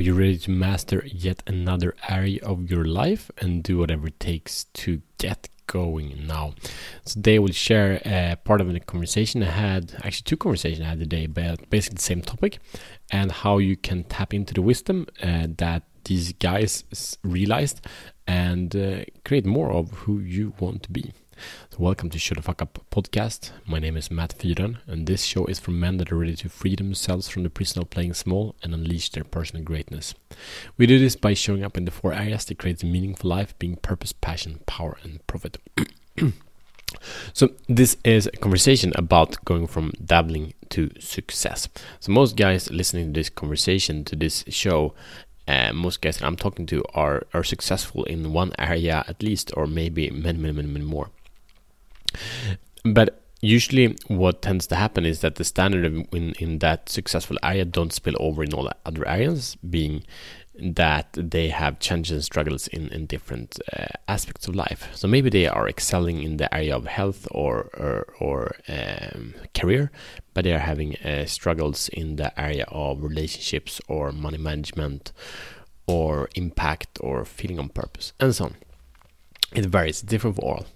Are you ready to master yet another area of your life and do whatever it takes to get going now? So today I will share uh, part of the conversation I had, actually two conversations I had today, but basically the same topic, and how you can tap into the wisdom uh, that these guys realized and uh, create more of who you want to be. So welcome to Shut the Fuck Up podcast. My name is Matt Fyren, and this show is for men that are ready to free themselves from the prison of playing small and unleash their personal greatness. We do this by showing up in the four areas that create a meaningful life, being purpose, passion, power, and profit. So this is a conversation about going from dabbling to success. So most guys listening to this conversation to this show, uh, most guys that I'm talking to are are successful in one area at least, or maybe many many many, many more. But usually, what tends to happen is that the standard in, in that successful area don't spill over in all other areas, being that they have challenges and struggles in, in different uh, aspects of life. So maybe they are excelling in the area of health or or, or um, career, but they are having uh, struggles in the area of relationships or money management or impact or feeling on purpose and so on it varies different for all.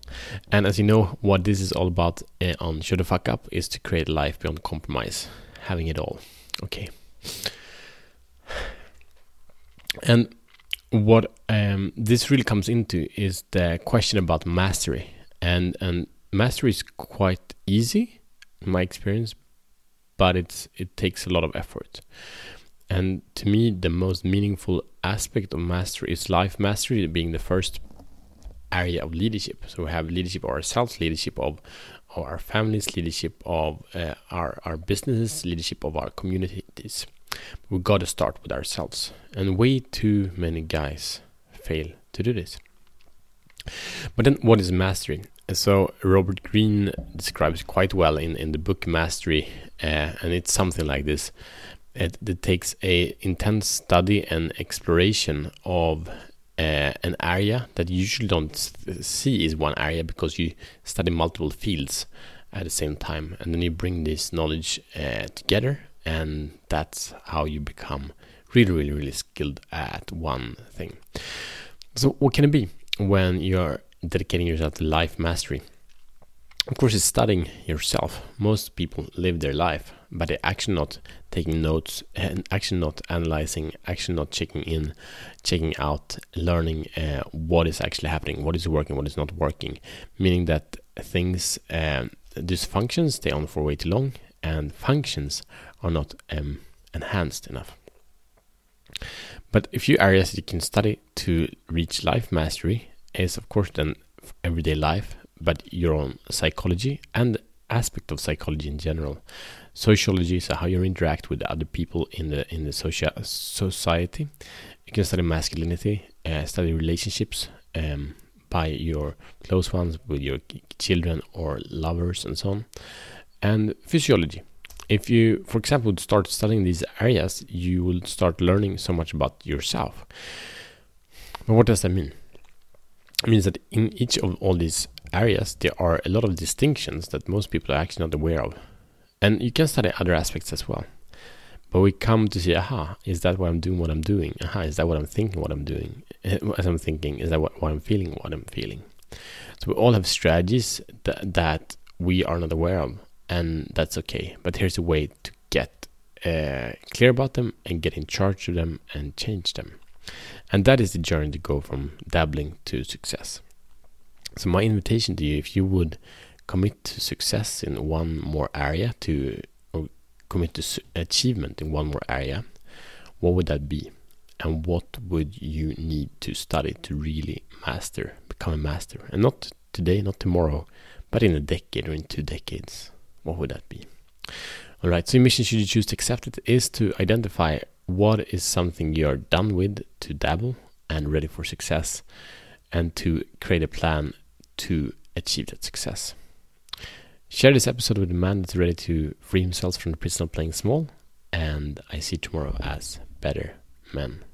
And as you know what this is all about uh, on Shut the Fuck Up is to create life beyond compromise having it all. Okay. And what um, this really comes into is the question about mastery. And and mastery is quite easy in my experience but it's it takes a lot of effort. And to me the most meaningful aspect of mastery is life mastery being the first area of leadership. So we have leadership of ourselves, leadership of, of our families, leadership of uh, our our businesses, leadership of our communities. We got to start with ourselves, and way too many guys fail to do this. But then, what is mastery? So Robert Greene describes quite well in, in the book Mastery, uh, and it's something like this. It, it takes a intense study and exploration of uh, an area that you usually don't see is one area because you study multiple fields at the same time and then you bring this knowledge uh, together and that's how you become really really really skilled at one thing. So what can it be when you're dedicating yourself to life mastery? Of course it's studying yourself. Most people live their life but they're actually not taking notes and actually not analyzing actually not checking in checking out learning uh, what is actually happening what is working what is not working. Meaning that things um, these functions stay on for way too long and functions are not um, enhanced enough. But a few areas that you can study to reach life mastery is of course then everyday life but your own psychology and aspect of psychology in general. Sociology is how you interact with other people in the in the social society. You can study masculinity, uh, study relationships um, by your close ones, with your children or lovers, and so on. And physiology. If you, for example, would start studying these areas, you will start learning so much about yourself. But what does that mean? It means that in each of all these areas, there are a lot of distinctions that most people are actually not aware of. And you can study other aspects as well. But we come to see, aha, is that why I'm doing what I'm doing? Aha, is that what I'm thinking, what I'm doing? As I'm thinking, is that what, what I'm feeling, what I'm feeling? So we all have strategies that, that we are not aware of, and that's okay. But here's a way to get uh, clear about them and get in charge of them and change them. And that is the journey to go from dabbling to success. So my invitation to you, if you would commit to success in one more area, to or commit to achievement in one more area, what would that be? And what would you need to study to really master, become a master? And not today, not tomorrow, but in a decade or in two decades. What would that be? All right, so your mission, should you choose to accept it, is to identify what is something you're done with to dabble and ready for success, and to create a plan to achieve that success. Share this episode with a man that's ready to free himself from the prison of playing small, and I see tomorrow as better men.